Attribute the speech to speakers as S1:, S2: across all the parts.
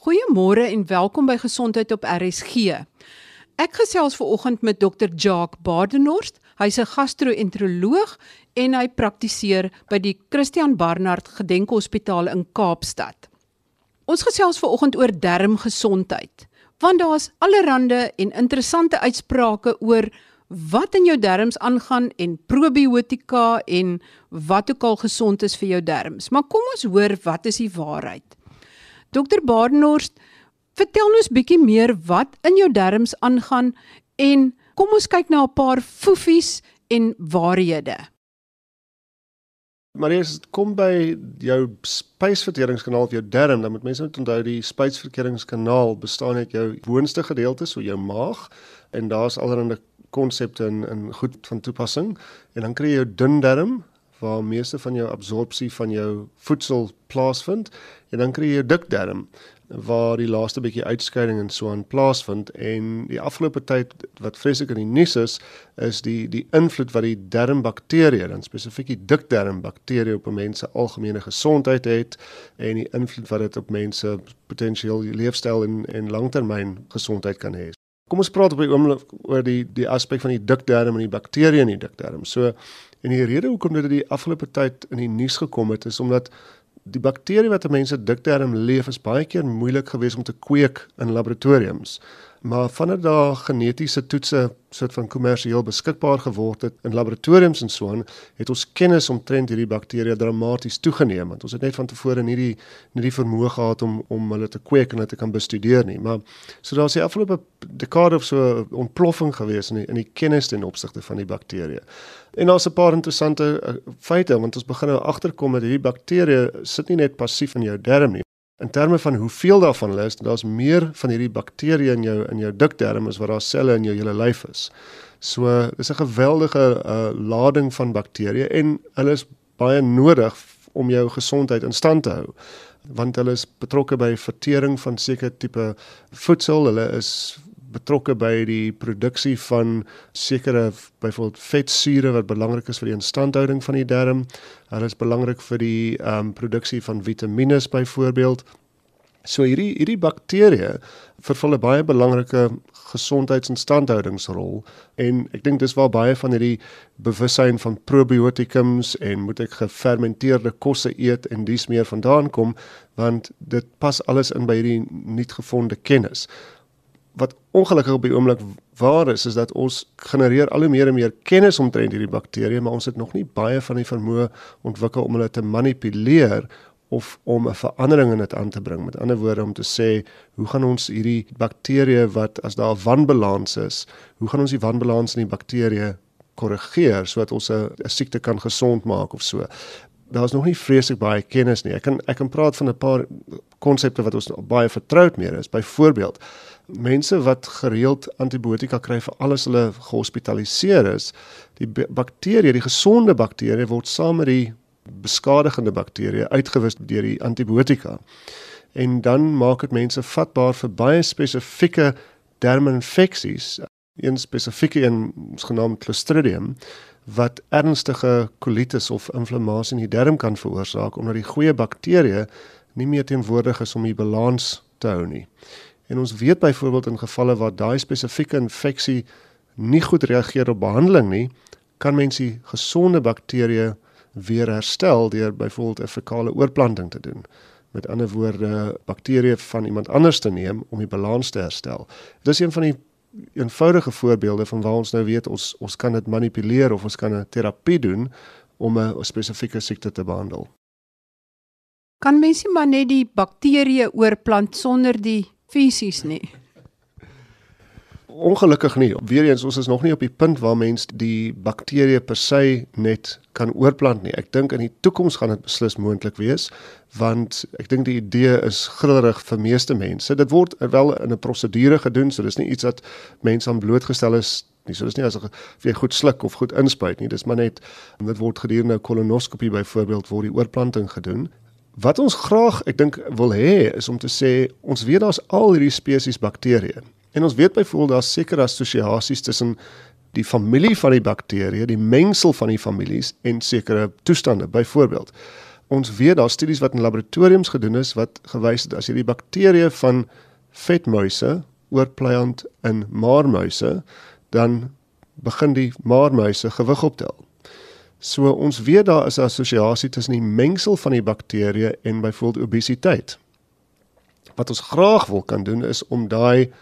S1: Goeiemôre en welkom by Gesondheid op RSG. Ek gesels ver oggend met Dr. Jacques Badenhorst. Hy's 'n gastro-enteroloog en hy praktiseer by die Christian Barnard Gedenkhospitaal in Kaapstad. Ons gesels ver oggend oor darmgesondheid, want daar's allerlei en interessante uitsprake oor wat in jou darmes aangaan en probiotika en wat ook al gesond is vir jou darmes. Maar kom ons hoor wat is die waarheid? Dr. Badenhorst, vertel ons bietjie meer wat in jou darmes aangaan en kom ons kyk na 'n paar foefies en waarhede.
S2: Maar as dit kom by jou spysverteringskanaal of jou darm, dan moet mense net onthou die spysverteringskanaal bestaan uit jou boonste gedeelte, so jou maag en daar's allerlei konsepte in in goed van toepassing en dan kry jy jou dun darm waar meeste van jou absorpsie van jou voedsel plaasvind en dan kry jy jou dik darm waar die laaste bietjie uitskeiding en so aan plaasvind en die afgelope tyd wat vreeslik in die nuus is is die die invloed wat die darmbakterieë dan spesifiek die dikdarmbakterieë op mense algemene gesondheid het en die invloed wat dit op mense potensieel leefstyl en en langtermyn gesondheid kan hê. Kom ons praat op die oomblik oor die die aspek van die dikdarm en die bakterieë in die dikdarm. So en die rede hoekom dit die afgelope tyd in die nuus gekom het is omdat die bakterie wat in mense dikterm leef is baie keer moeilik geweest om te kweek in laboratoriums. Maar vandat daar genetiese toetse soort van kommersieel beskikbaar geword het in laboratoriums en so aan, het ons kennis omtrent hierdie bakterieë dramaties toegeneem want ons het net van tevore nie die nie die vermoë gehad om om hulle te kweek en dit te kan bestudeer nie. Maar so daar's die afgelope dekade of so ontploffing geweest in die, in die kennis ten opsigte van die bakterieë. En daar's 'n paar interessante uh, feite want ons begin nou agterkom dat hierdie bakterieë sit nie net passief in jou darm nie. In terme van hoeveel daarvan hulle is, daar's meer van hierdie bakterieë in jou in jou dikdarm as wat daar selle in jou hele lyf is. So dis 'n geweldige uh, lading van bakterieë en hulle is baie nodig om jou gesondheid in stand te hou want hulle is betrokke by vertering van sekere tipe voedsel. Hulle is betrokke by die produksie van sekere byvoorbeeld vetsure wat belangrik is vir die instandhouding van die darm. Hulle is belangrik vir die ehm um, produksie van vitamiene byvoorbeeld. So hierdie hierdie bakterieë vervul 'n baie belangrike gesondheidsinstandhoudingsrol en ek dink dis waar baie van hierdie bewussyn van probiotikums en moet ek gefermenteerde kosse eet en dis meer vandaan kom want dit pas alles in by hierdie nuutgevonde kennis wat ongelukkig op die oomblik waar is is dat ons genereer al hoe meer en meer kennis omtrent hierdie bakterieë maar ons het nog nie baie van die vermoë ontwikkel om hulle te manipuleer of om 'n verandering in dit aan te bring. Met ander woorde om te sê hoe gaan ons hierdie bakterieë wat as daar 'n wanbalans is hoe gaan ons die wanbalans in die bakterieë korrigeer sodat ons 'n siekte kan gesond maak of so? Daar's nog nie vreeslik baie kennis nie. Ek kan ek kan praat van 'n paar konsepte wat ons baie vertroud mee is. Byvoorbeeld mense wat gereeld antibiotika kry vir alles hulle gehospitaliseer is, die bakterieë, die gesonde bakterieë word saam met die beskadigende bakterieë uitgewis deur die antibiotika. En dan maak dit mense vatbaar vir baie spesifieke derminfeksies, een spesifieke een genaamd Clostridium wat ernstige kolitis of inflammasie in die darm kan veroorsaak omdat die goeie bakterieë nie meer teenwoordig is om die balans te hou nie. En ons weet byvoorbeeld in gevalle waar daai spesifieke infeksie nie goed reageer op behandeling nie, kan mens die gesonde bakterieë weer herstel deur byvoorbeeld 'n fekale oorplanting te doen. Met ander woorde, bakterieë van iemand anders te neem om die balans te herstel. Dis een van die eenvoudige voorbeelde van waar ons nou weet ons ons kan dit manipuleer of ons kan 'n terapie doen om 'n spesifieke siekte te behandel.
S1: Kan mens nie maar net die bakterieë oorplant sonder die fisies nie.
S2: Ongelukkig nie. Weereens ons is nog nie op die punt waar mens die bakterieë per se net kan oorplant nie. Ek dink in die toekoms gaan dit beslis moontlik wees want ek dink die idee is grillerig vir meeste mense. Dit word wel in 'n prosedure gedoen, so dis nie iets wat mense aan blootgestel is nie. So dis nie as jy goed sluk of goed inspuit nie. Dis maar net dit word gedurende 'n kolonoskopie byvoorbeeld word die oorplanting gedoen Wat ons graag, ek dink wil hê is om te sê ons weet daar's al hierdie spesies bakterieë. En ons weet byvoorbeeld daar's sekere assosiasies tussen die familie van die bakterieë, die mengsel van die families en sekere toestande. Byvoorbeeld, ons weet daar studies wat in laboratoriums gedoen is wat gewys het as jy die bakterieë van vetmuise oorplant in maarmuise, dan begin die maarmuise gewig optel. So ons weet daar is 'n assosiasie tussen die mengsel van die bakterieë en byvoorbeeld obesiteit. Wat ons graag wil kan doen is om daai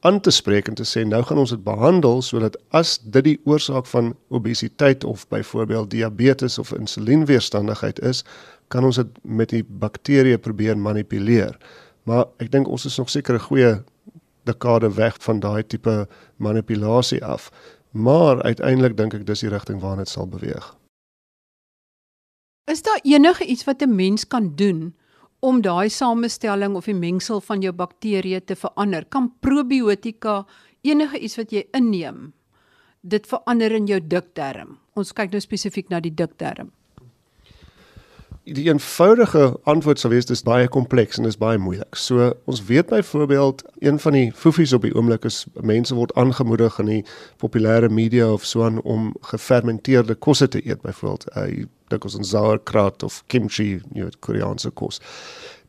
S2: aan te spreek en te sê nou gaan ons dit behandel sodat as dit die oorsaak van obesiteit of byvoorbeeld diabetes of insulienweerstandigheid is, kan ons dit met die bakterieë probeer manipuleer. Maar ek dink ons is nog seker 'n goeie dekade weg van daai tipe manipulasie af. Maar uiteindelik dink ek dis die rigting waarna dit sal beweeg.
S1: Is daar enige iets wat 'n mens kan doen om daai samestelling of die mengsel van jou bakterieë te verander. Kan probiotika enige iets wat jy inneem dit verander in jou dikterm? Ons kyk nou spesifiek na die dikterm.
S2: Die eenvoudige antwoord sou wees dis baie kompleks en dis baie moeilik. So ons weet byvoorbeeld een van die fofies op die oomblik is mense word aangemoedig in die populêre media of so aan om gefermenteerde kosse te eet byvoorbeeld. Uh, dink ons aan sauerkraut of kimchi, jy weet Koreaanse kos.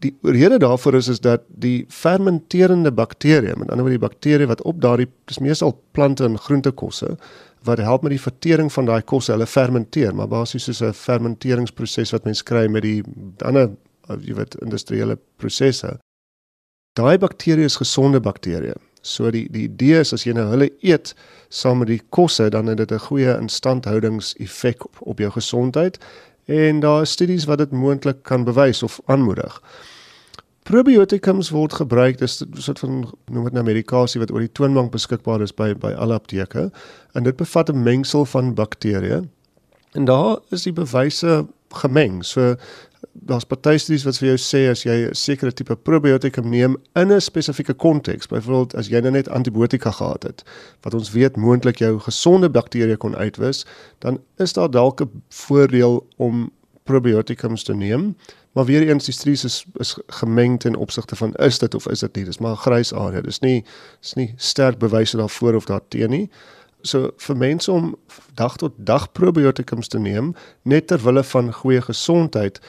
S2: Die rede daarvoor is is dat die fermenterende bakterieë, met ander woorde die bakterieë wat op daardie dis meestal plante en groentekosse wat help met die vertering van daai kosse, hulle fermenteer, maar basies soos 'n fermenteringsproses wat mens kry met die ander jy weet industriële prosesse. Daai bakterieë is gesonde bakterieë. So die die idee is as jy nou hulle eet saam met die kosse dan het dit 'n goeie instandhoudingseffek op, op jou gesondheid en daar is studies wat dit moontlik kan bewys of aanmoedig. Probiotikums word gebruik dis 'n soort van noem dit nou medikasie wat oor die toonbank beskikbaar is by by alle apteke en dit bevat 'n mengsel van bakterieë. En daar is die bewyse gemeng. So daar's party studies wat vir jou sê as jy 'n sekere tipe probiotikum neem in 'n spesifieke konteks, byvoorbeeld as jy nou net antibiotika gehad het, wat ons weet moontlik jou gesonde bakterieë kon uitwis, dan is daar dalk 'n voordeel om probiotikums te neem. Maar weer eens die studies is is gemeng ten opsigte van is dit of is dit nie. Dis maar 'n grys area. Dis nie dis nie sterk bewyse daarvoor of daarteen nie so vir mense om dag tot dag probiotikums te neem net ter wille van goeie gesondheid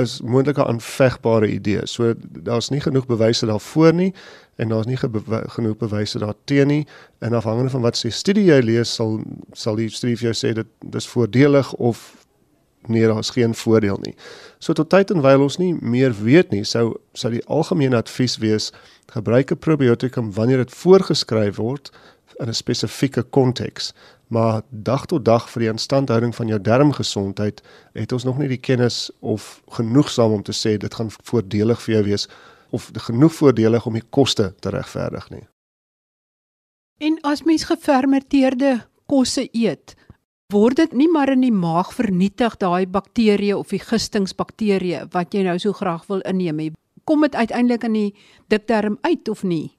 S2: is moontlik 'n aanvegbare idee. So daar's nie genoeg bewyse daarvoor nie en daar's nie genoeg bewyse daarteen nie. En afhangende van wat se studie jy lees, sal sal die studie vir jou sê dit dis voordelig of nee, daar's geen voordeel nie. So tot tyd en wyl ons nie meer weet nie, sou sou die algemene advies wees gebruik 'n probiotikum wanneer dit voorgeskryf word in 'n spesifieke konteks maar dag tot dag vir die instandhouding van jou darmgesondheid het ons nog nie die kennis of genoegsaam om te sê dit gaan voordelig vir jou wees of genoeg voordelig om die koste te regverdig nie.
S1: En as mens gefermenteerde kosse eet, word dit nie maar in die maag vernietig daai bakterieë of die gistingsbakterieë wat jy nou so graag wil inneem nie. Kom dit uiteindelik in die dikdarm uit of nie?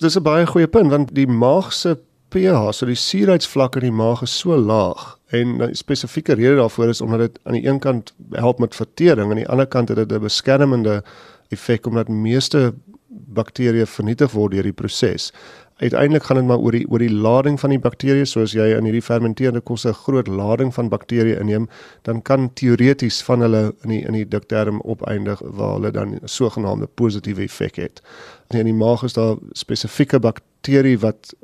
S2: Dis 'n baie goeie punt want die maag se pH, so die suurheidsvlak in die maag is so laag en 'n spesifieke rede daarvoor is omdat dit aan die een kant help met vertering en aan die ander kant het dit 'n beskermende effek omdat meeste bakterieë vernietig word deur die proses uiteindelik gaan dit maar oor die oor die lading van die bakterieë. Soos jy in hierdie fermenterende kosse 'n groot lading van bakterieë inneem dan kan teoreties van hulle in die in die dikterm opeindig waar hulle dan 'n sogenaamde positiewe effek het. In die maag is daar spesifieke bakterie wat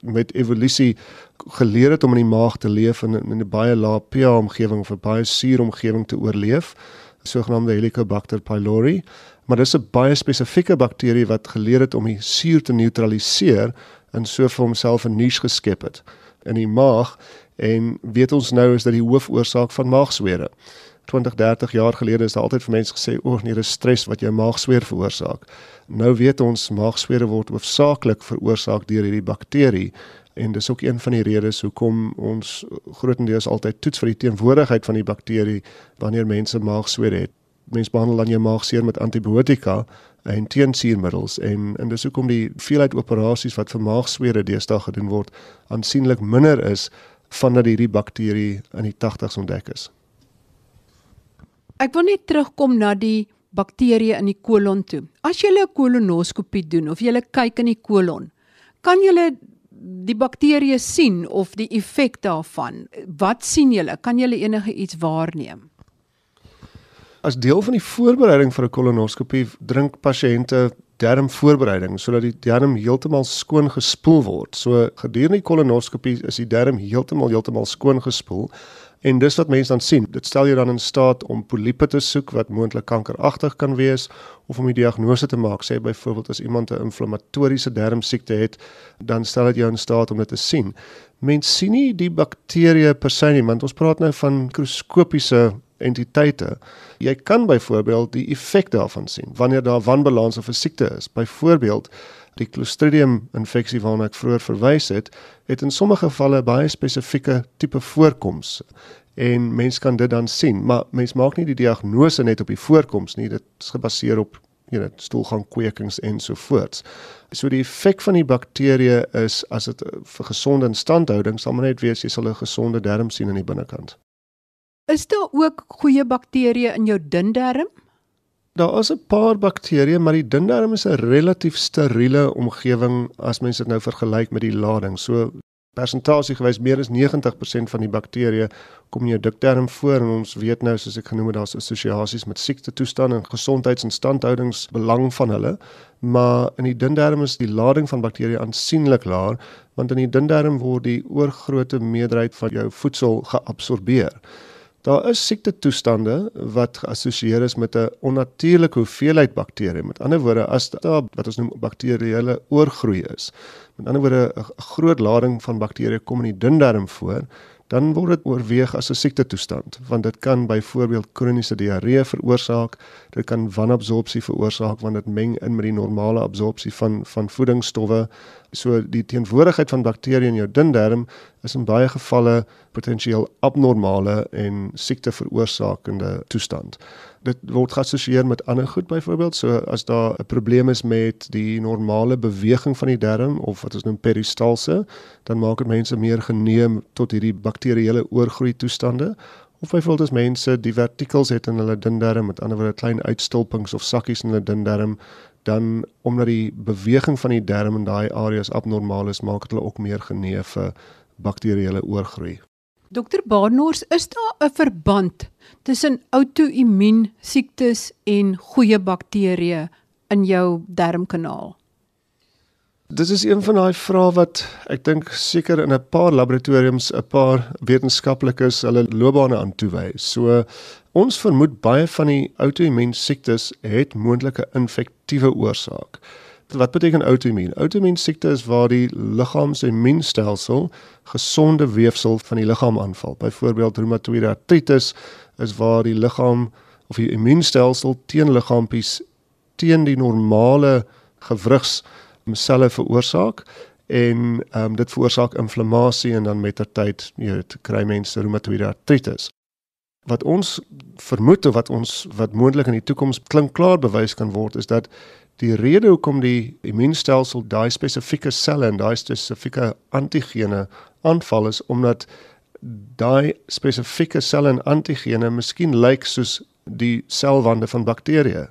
S2: met evolusie geleer het om in die maag te leef in, in 'n baie lae pH omgewing of 'n baie suur omgewing te oorleef, sogenaamde Helicobacter pylori maar dis 'n baie spesifieke bakterie wat geleer het om die suur te neutraliseer en so vir homself 'n niche geskep het in die maag. En weet ons nou is dat die hoofoorsaak van maagswere. 20 30 jaar gelede is daar altyd vir mense gesê o nee dis stres wat jou maagsweer veroorsaak. Nou weet ons maagswere word hoofsaaklik veroorsaak deur hierdie bakterie en dis ook een van die redes hoekom ons grootendeels altyd toets vir die teenwoordigheid van die bakterie wanneer mense maagswere het mens behandel dan jou maag seer met antibiotika en teensuurmiddels en en dis hoekom die veelheid operasies wat vir maagswere deesdae gedoen word aansienlik minder is vandat hierdie bakterie in die 80s ontdek is.
S1: Ek wil net terugkom na die bakterieë in die kolon toe. As jy 'n kolonoskopie doen of jy kyk in die kolon, kan jy die bakterieë sien of die effek daarvan. Wat sien jy? Kan jy enige iets waarneem?
S2: As deel van die voorbereiding vir 'n kolonoskopie drink pasiënte darmvoorbereiding sodat die darm heeltemal skoon gespoel word. So gedurende die kolonoskopie is die darm heeltemal heeltemal skoon gespoel En dis wat mense dan sien. Dit stel jou dan in staat om poliepe te soek wat moontlik kankeragtig kan wees of om die diagnose te maak. Sê byvoorbeeld as iemand 'n inflammatoriese darmsiekte het, dan stel dit jou in staat om dit te sien. Mense sien nie die bakterieë per se nie, want ons praat nou van mikroskopiese entiteite. Jy kan byvoorbeeld die effek daarvan sien wanneer daar wanbalans of 'n siekte is. Byvoorbeeld die Clostridium infeksie waarna ek vroeër verwys het, het in sommige gevalle baie spesifieke tipe voorkoms en mens kan dit dan sien, maar mens maak nie die diagnose net op die voorkoms nie, dit is gebaseer op jy weet stoelgangkwekings en so voorts. So die effek van die bakterieë is as dit vir gesonde instandhouding sal maar net wees jy sal 'n gesonde darm sien aan die binnekant.
S1: Is daar ook goeie bakterieë in jou dun darm?
S2: Daar is 'n paar bakterieë, maar die dun darm is 'n relatief steriele omgewing as mens dit nou vergelyk met die lading. So persentasie gewys meer as 90% van die bakterieë kom in jou dikdarm voor en ons weet nou soos ek genoem het daar's assosiasies met siekte toestande en gesondheidsinstandhoudingsbelang van hulle maar in die dun darm is die lading van bakterieë aansienlik laer want in die dun darm word die oorgrootste meerderheid van jou voedsel geabsorbeer Daar is siekte toestande wat geassosieer is met 'n onnatuurlike hoeveelheid bakterieë. Met ander woorde, as daar wat ons noem bakterieële oorgroei is. Met ander woorde, 'n groot lading van bakterieë kom in die dun darm voor, dan word dit oorweeg as 'n siekte toestand, want dit kan byvoorbeeld kroniese diarree veroorsaak, dit kan wanabsorpsie veroorsaak want dit meng in met die normale absorpsie van van voedingsstowwe. So die teenwoordigheid van bakterieë in jou dun darm is in baie gevalle potensieel abnormale en siekte veroorsakende toestand. Dit word geassosieer met ander goed byvoorbeeld so as daar 'n probleem is met die normale beweging van die darm of wat ons noem peristalse dan maak dit mense meer geneem tot hierdie bakterieële oorgroei toestande of byvoorbeeld as mense divertikels het in hulle dun darm met ander woorde klein uitstulpings of sakkies in hulle dun darm dan omdat die beweging van die darm in daai areas abnormaal is maak dit hulle ook meer geneem vir bakterieële oorgroei
S1: Dokter Barnors, is daar 'n verband tussen outoimmuun siektes en goeie bakterieë in jou darmkanaal?
S2: Dit is een van daai vrae wat ek dink seker in 'n paar laboratoriums 'n paar wetenskaplikes hulle loopbane aan toewy. So ons vermoed baie van die outoimmuun siektes het moontlike infektiewe oorsaak. Wat beteken outoimmuun? Outoimmuun siekte is waar die liggaam se immuunstelsel gesonde weefsel van die liggaam aanval. Byvoorbeeld reumatoïde artritis is waar die liggaam of die immuunstelsel teen liggaampies teen die normale gewrigsselle veroorsaak en um, dit veroorsaak inflammasie en dan mettertyd jy weet kry mense reumatoïde artritis. Wat ons vermoed of wat ons wat moontlik in die toekoms klink klaar bewys kan word is dat Die rede hoekom die immuunstelsel daai spesifieke selle en daai spesifieke antigene aanval is omdat daai spesifieke selle en antigene miskien lyk soos die selwande van bakterieë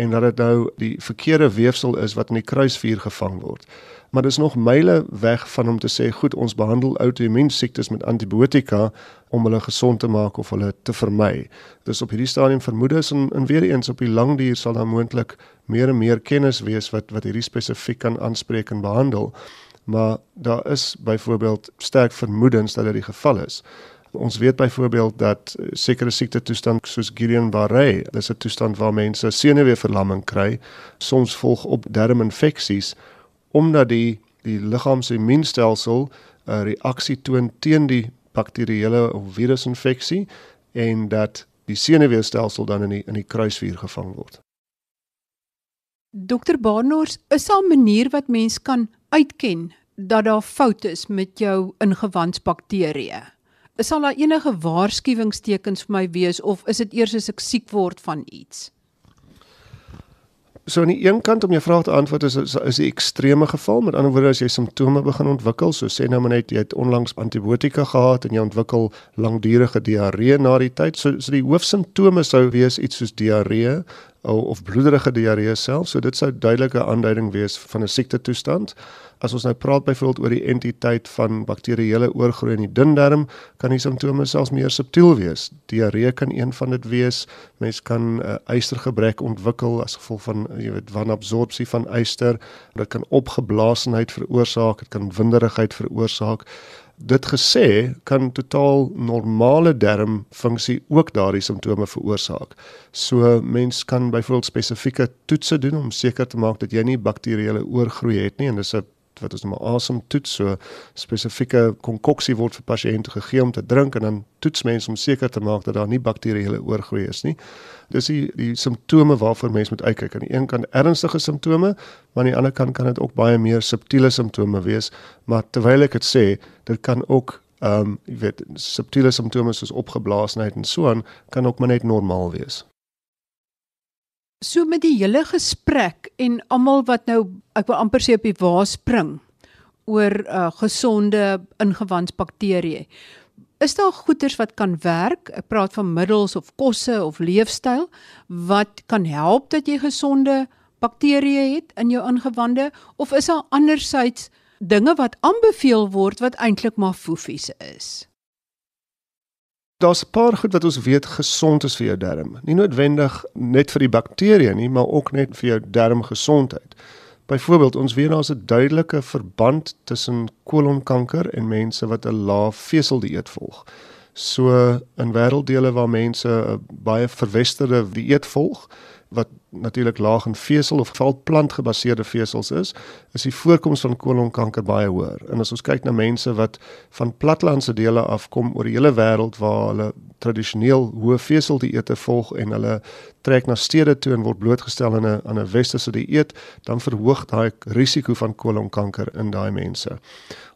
S2: en dat dit nou die verkeerde weefsel is wat in die kruisvuur gevang word maar dis nog myle weg van om te sê goed ons behandel outoimmuun siektes met antibiotika om hulle gesond te maak of hulle te vermy. Dis op hierdie stadium vermoedes en en weer eens op die lang duur sal daar moontlik meer en meer kennis wees wat wat hierdie spesifiek kan aanspreek en behandel. Maar daar is byvoorbeeld sterk vermoedens dat dit die geval is. Ons weet byvoorbeeld dat sekere siekte toestand soos Guillain-Barré, dis 'n toestand waar mense senuweeverlamming kry, soms volg op darminfeksies omdat die die liggaam se immuunstelsel 'n reaksie toon teen die bakterieële of virusinfeksie en dat die senuweestelsel dan in die in die kruisvuur gevang word.
S1: Dokter Barnors, is daar 'n manier wat mens kan uitken dat daar foute is met jou ingewandsbakterieë? Is daar enige waarskuwingstekens vir my wees of is dit eers as ek siek word van iets?
S2: So aan die een kant om jou vraag te antwoord is is, is 'n ekstreme geval. Met ander woorde as jy simptome begin ontwikkel, so sê nou maar net jy het onlangs antibiotika gehad en jy ontwikkel langdurige diarree na die tyd. So so die hoofsimptome sou wees iets soos diarree, of bloederige diarree self. So dit sou duidelike aanduiding wees van 'n siekte toestand. As ons nou praat byvoorbeeld oor die entiteit van bakterieële oorgroei in die dun darm, kan die simptome selfs meer subtiel wees. Diarree kan een van dit wees. Mens kan 'n uh, ystergebrek ontwikkel as gevolg van jy weet wanabsorpsie van yster. Dit kan opgeblaasenheid veroorsaak, dit kan winderigheid veroorsaak. Dit gesê kan totaal normale darmfunksie ook daardie simptome veroorsaak. So mens kan byvoorbeeld spesifieke toetse doen om seker te maak dat jy nie bakterieële oorgroei het nie en dis 'n wat ons noem asemtoets so spesifieke konkoksie word vir pasiënte gegee om te drink en dan toets mense om seker te maak dat daar nie bakterieële oorgroei is nie. Dis die die simptome waarvoor mense moet uitkyk. Aan die een kant ernstige simptome, maar aan die ander kant kan dit ook baie meer subtiele simptome wees, maar terwyl ek dit sê, dit kan ook ehm um, jy weet subtiele simptome soos opgeblaasenheid en so aan kan ook maar net normaal wees.
S1: So met die hele gesprek en almal wat nou ek wil amper sê op die wa spring oor uh, gesonde ingewandsbakterieë. Is daar goeters wat kan werk? Ek praat van middels of kosse of leefstyl wat kan help dat jy gesonde bakterieë het in jou ingewande of is daar andersins dinge wat aanbeveel word wat eintlik maar foefies is?
S2: Daar's 'n paar goed wat ons weet gesond is vir jou darm. Nie noodwendig net vir die bakterieë nie, maar ook net vir jou darmgesondheid. Byvoorbeeld, ons weet daar's 'n duidelike verband tussen kolonkanker en mense wat 'n lae veseldieet volg. So in wêrelddele waar mense 'n baie verwesterde dieet volg, wat natuurlik laag in vesel of val plantgebaseerde vesels is, is die voorkoms van kolonkanker baie hoër. En as ons kyk na mense wat van platlandse dele afkom oor die hele wêreld waar hulle tradisioneel hoë vesel dieete volg en hulle trek na stede toe en word blootgestel aan 'n aan 'n westerse dieet, dan verhoog daai risiko van kolonkanker in daai mense.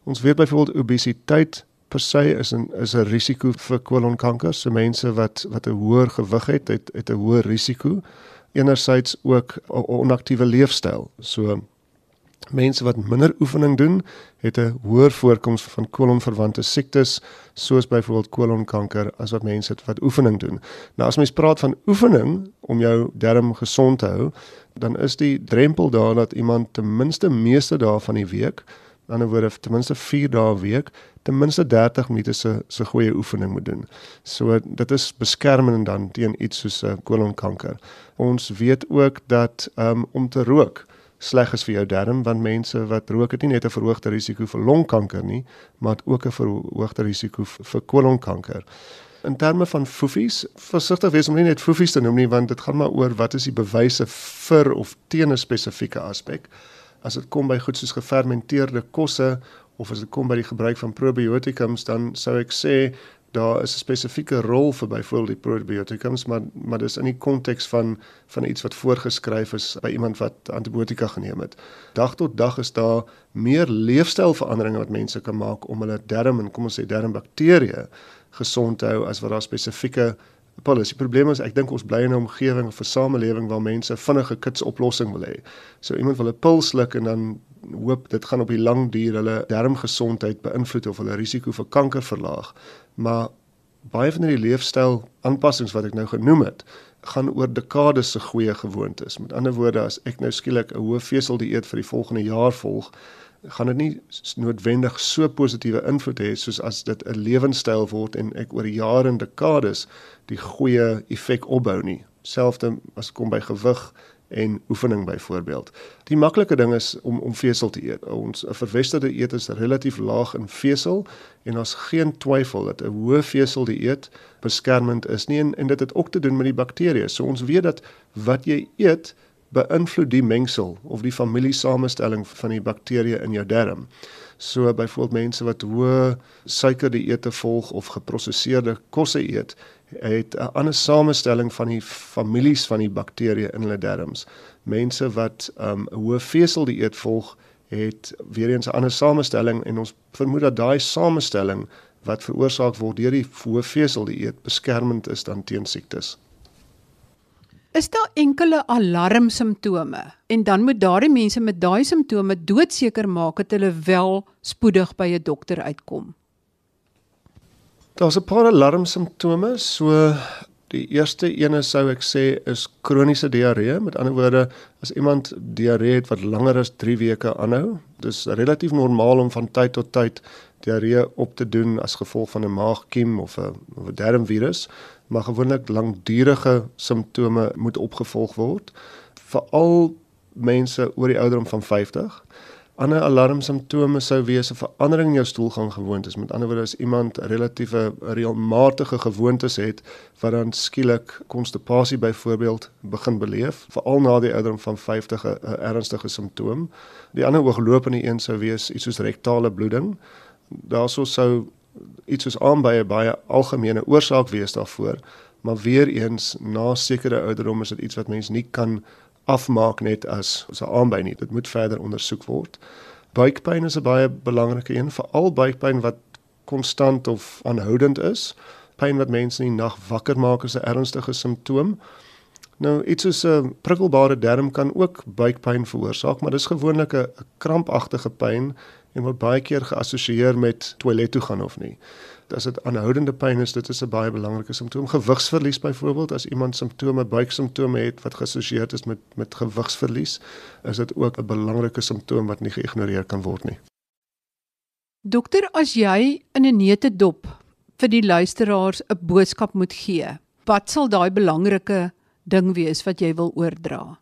S2: Ons weet byvoorbeeld obesiteit per se is 'n is 'n risiko vir kolonkanker. So mense wat wat 'n hoër gewig het, het, het 'n hoër risiko enerzijds ook 'n onaktiewe leefstyl. So mense wat minder oefening doen, het 'n hoër voorkoms van kolonverwante siektes soos byvoorbeeld kolonkanker as wat mense het wat oefening doen. Nou as mens praat van oefening om jou darm gesond te hou, dan is die drempel daar dat iemand ten minste meeste dae van die week In ander woorde ten minste 4 dae 'n week, ten minste 30 minute se se goeie oefening moet doen. So dit is beskermend dan teen iets soos 'n uh, kolonkanker. Ons weet ook dat um, om te rook sleg is vir jou darm want mense wat rook het nie net 'n verhoogde risiko vir longkanker nie, maar ook 'n verhoogde risiko vir kolonkanker. In terme van foefies, versigtig wees om nie net foefies te noem nie want dit gaan maar oor wat is die bewyse vir of teen 'n spesifieke aspek as dit kom by goed soos gefermenteerde kosse of as dit kom by die gebruik van probiotikums dan sou ek sê daar is 'n spesifieke rol vir byvoorbeeld die probiotikums maar maar dis in die konteks van van iets wat voorgeskryf is by iemand wat antibiotika geneem het. Dag tot dag is daar meer leefstylveranderinge wat mense kan maak om hulle darm en kom ons sê darmbakterieë gesond te hou as wat daar spesifieke Paulus, die probleem is ek dink ons bly in 'n omgewing of 'n samelewing waar mense vinnige kits oplossing wil hê. So iemand wil 'n pil sluk en dan hoop dit gaan op die lang duur hulle darmgesondheid beïnvloed of hulle risiko vir kanker verlaag. Maar baie van die leefstyl aanpassings wat ek nou genoem het, gaan oor dekades se goeie gewoontes. Met ander woorde, as ek nou skielik 'n hoë vesel dieet vir die volgende jaar volg, gaan dit nie noodwendig so positiewe invloed hê soos as dit 'n lewenstyl word en ek oor jare en dekades die goeie effek opbou nie. Selfs as kom by gewig en oefening byvoorbeeld. Die maklike ding is om om vesel te eet. Ons 'n verwesterde eet is relatief laag in vesel en ons geen twyfel dat 'n hoë vesel dieet beskermend is nie en, en dit het ook te doen met die bakterieë. So ons weet dat wat jy eet beïnvloed die mengsel of die familiesamenstelling van die bakterieë in jou darm. So byvoorbeeld mense wat hoë suikerdieete volg of geprosesseerde kosse eet, het 'n ander samestelling van die families van die bakterieë in hulle darmes. Mense wat 'n um, hoë veseldieet volg, het weer eens 'n ander samestelling en ons vermoed dat daai samestelling wat veroorsaak word deur die hoë veseldieet beskermend is dan teen siektes.
S1: Is daar enkele alarmsimptome en dan moet daardie mense met daai simptome doodseker maak dat hulle wel spoedig by 'n dokter uitkom.
S2: Daar's 'n paar alarmsimptome, so Die eerste ene sou ek sê is kroniese diarree. Met ander woorde, as iemand diarree het wat langer as 3 weke aanhou, dis relatief normaal om van tyd tot tyd diarree op te doen as gevolg van 'n maagkiem of 'n darmvirus, maar gewoonlik langdurige simptome moet opgevolg word. Veral mense oor die ouderdom van 50 ander alarmsimptome sou wees 'n verandering in jou stoelgang gewoontes. Met ander woorde as iemand relatiewe reëlmatige gewoontes het wat dan skielik konstipasie byvoorbeeld begin beleef, veral na die ouderdom van 50 'n ernstige simptoom. Die ander ooglopende een sou wees iets soos rektale bloeding. Daarso sou iets soos aanbye baie algemene oorsaak wees daarvoor, maar weer eens na sekere ouderdom is dit iets wat mens nie kan afmaak net as 'n aanby nie. Dit moet verder ondersoek word. Buikpyn is 'n baie belangrike een, veral buikpyn wat konstant of aanhoudend is. Pyn wat mense in die nag wakker maak is 'n ernstige simptoom. Nou iets soos 'n prikkelbare darm kan ook buikpyn veroorsaak, maar dis gewoonlik 'n krampagtige pyn en word baie keer geassosieer met toilet toe gaan of nie as dit aanhoudende pyn is, dit is 'n baie belangrike simptoom. Gewigsverlies byvoorbeeld, as iemand simptome, buiksimptome het wat geassosieer is met met gewigsverlies, is dit ook 'n belangrike simptoom wat nie geïgnoreer kan word nie.
S1: Dokter, as jy in 'n neutedop vir die luisteraars 'n boodskap moet gee, wat sal daai belangrike ding wees wat jy wil oordra?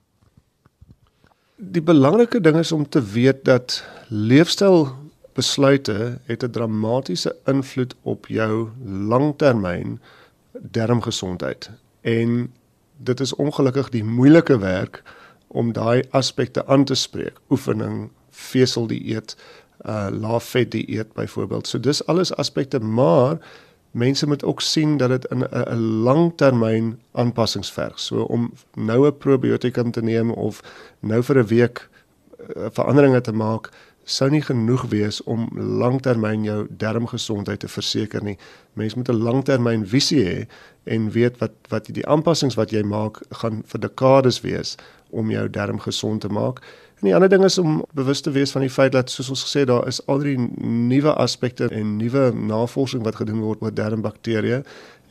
S2: Die belangrike ding is om te weet dat leefstyl besluite het 'n dramatiese invloed op jou langtermyn darmgesondheid. En dit is ongelukkig die moeilike werk om daai aspekte aan te spreek. Oefening, veseldieet, uh lae vet dieet byvoorbeeld. So dis alles aspekte, maar mense moet ook sien dat dit 'n 'n langtermyn aanpassings verg. So om nou 'n probiotika te neem of nou vir 'n week uh, veranderinge te maak sou nie genoeg wees om langtermyn jou darmgesondheid te verseker nie. Mens moet 'n langtermyn visie hê en weet wat wat die aanpassings wat jy maak gaan vir dekades wees om jou darm gesond te maak. En die ander ding is om bewus te wees van die feit dat soos ons gesê daar is al die nuwe aspekte en nuwe navorsing wat gedoen word oor darmbakterieë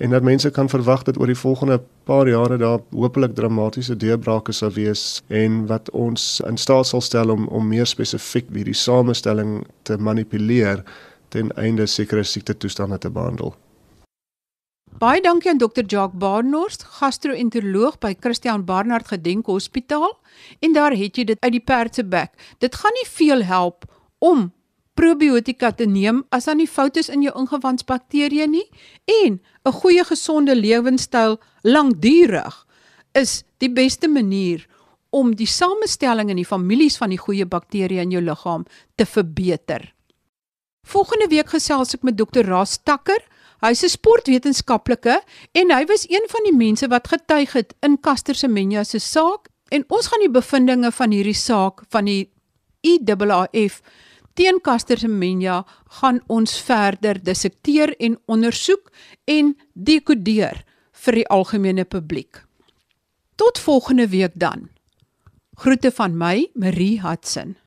S2: en dat mense kan verwag dat oor die volgende paar jare daar hopelik dramatiese deurbrake sal wees en wat ons in staat sal stel om om meer spesifiek hierdie samestelling te manipuleer ten einde sekere siekte toestande te behandel.
S1: Baie dankie aan Dr. Jacques Barnard, gastro-enteroloog by Christian Barnard Gedenk Hospitaal. En daar het jy dit uit die perd se bek. Dit gaan nie veel help om probiotika te neem as daar nie foute is in jou ingewandsbakterieë nie en 'n goeie gesonde lewenstyl lankdurig is die beste manier om die samestelling in die families van die goeie bakterieë in jou liggaam te verbeter. Volgende week gesels ek met Dr. Ras Takker. Hy's 'n sportwetenskaplike en hy was een van die mense wat getuig het in Caster Semenya se saak en ons gaan die bevindinge van hierdie saak van die IAAF teen Caster Semenya gaan ons verder dissekteer en ondersoek en dekodeer vir die algemene publiek. Tot volgende week dan. Groete van my, Marie Hudson.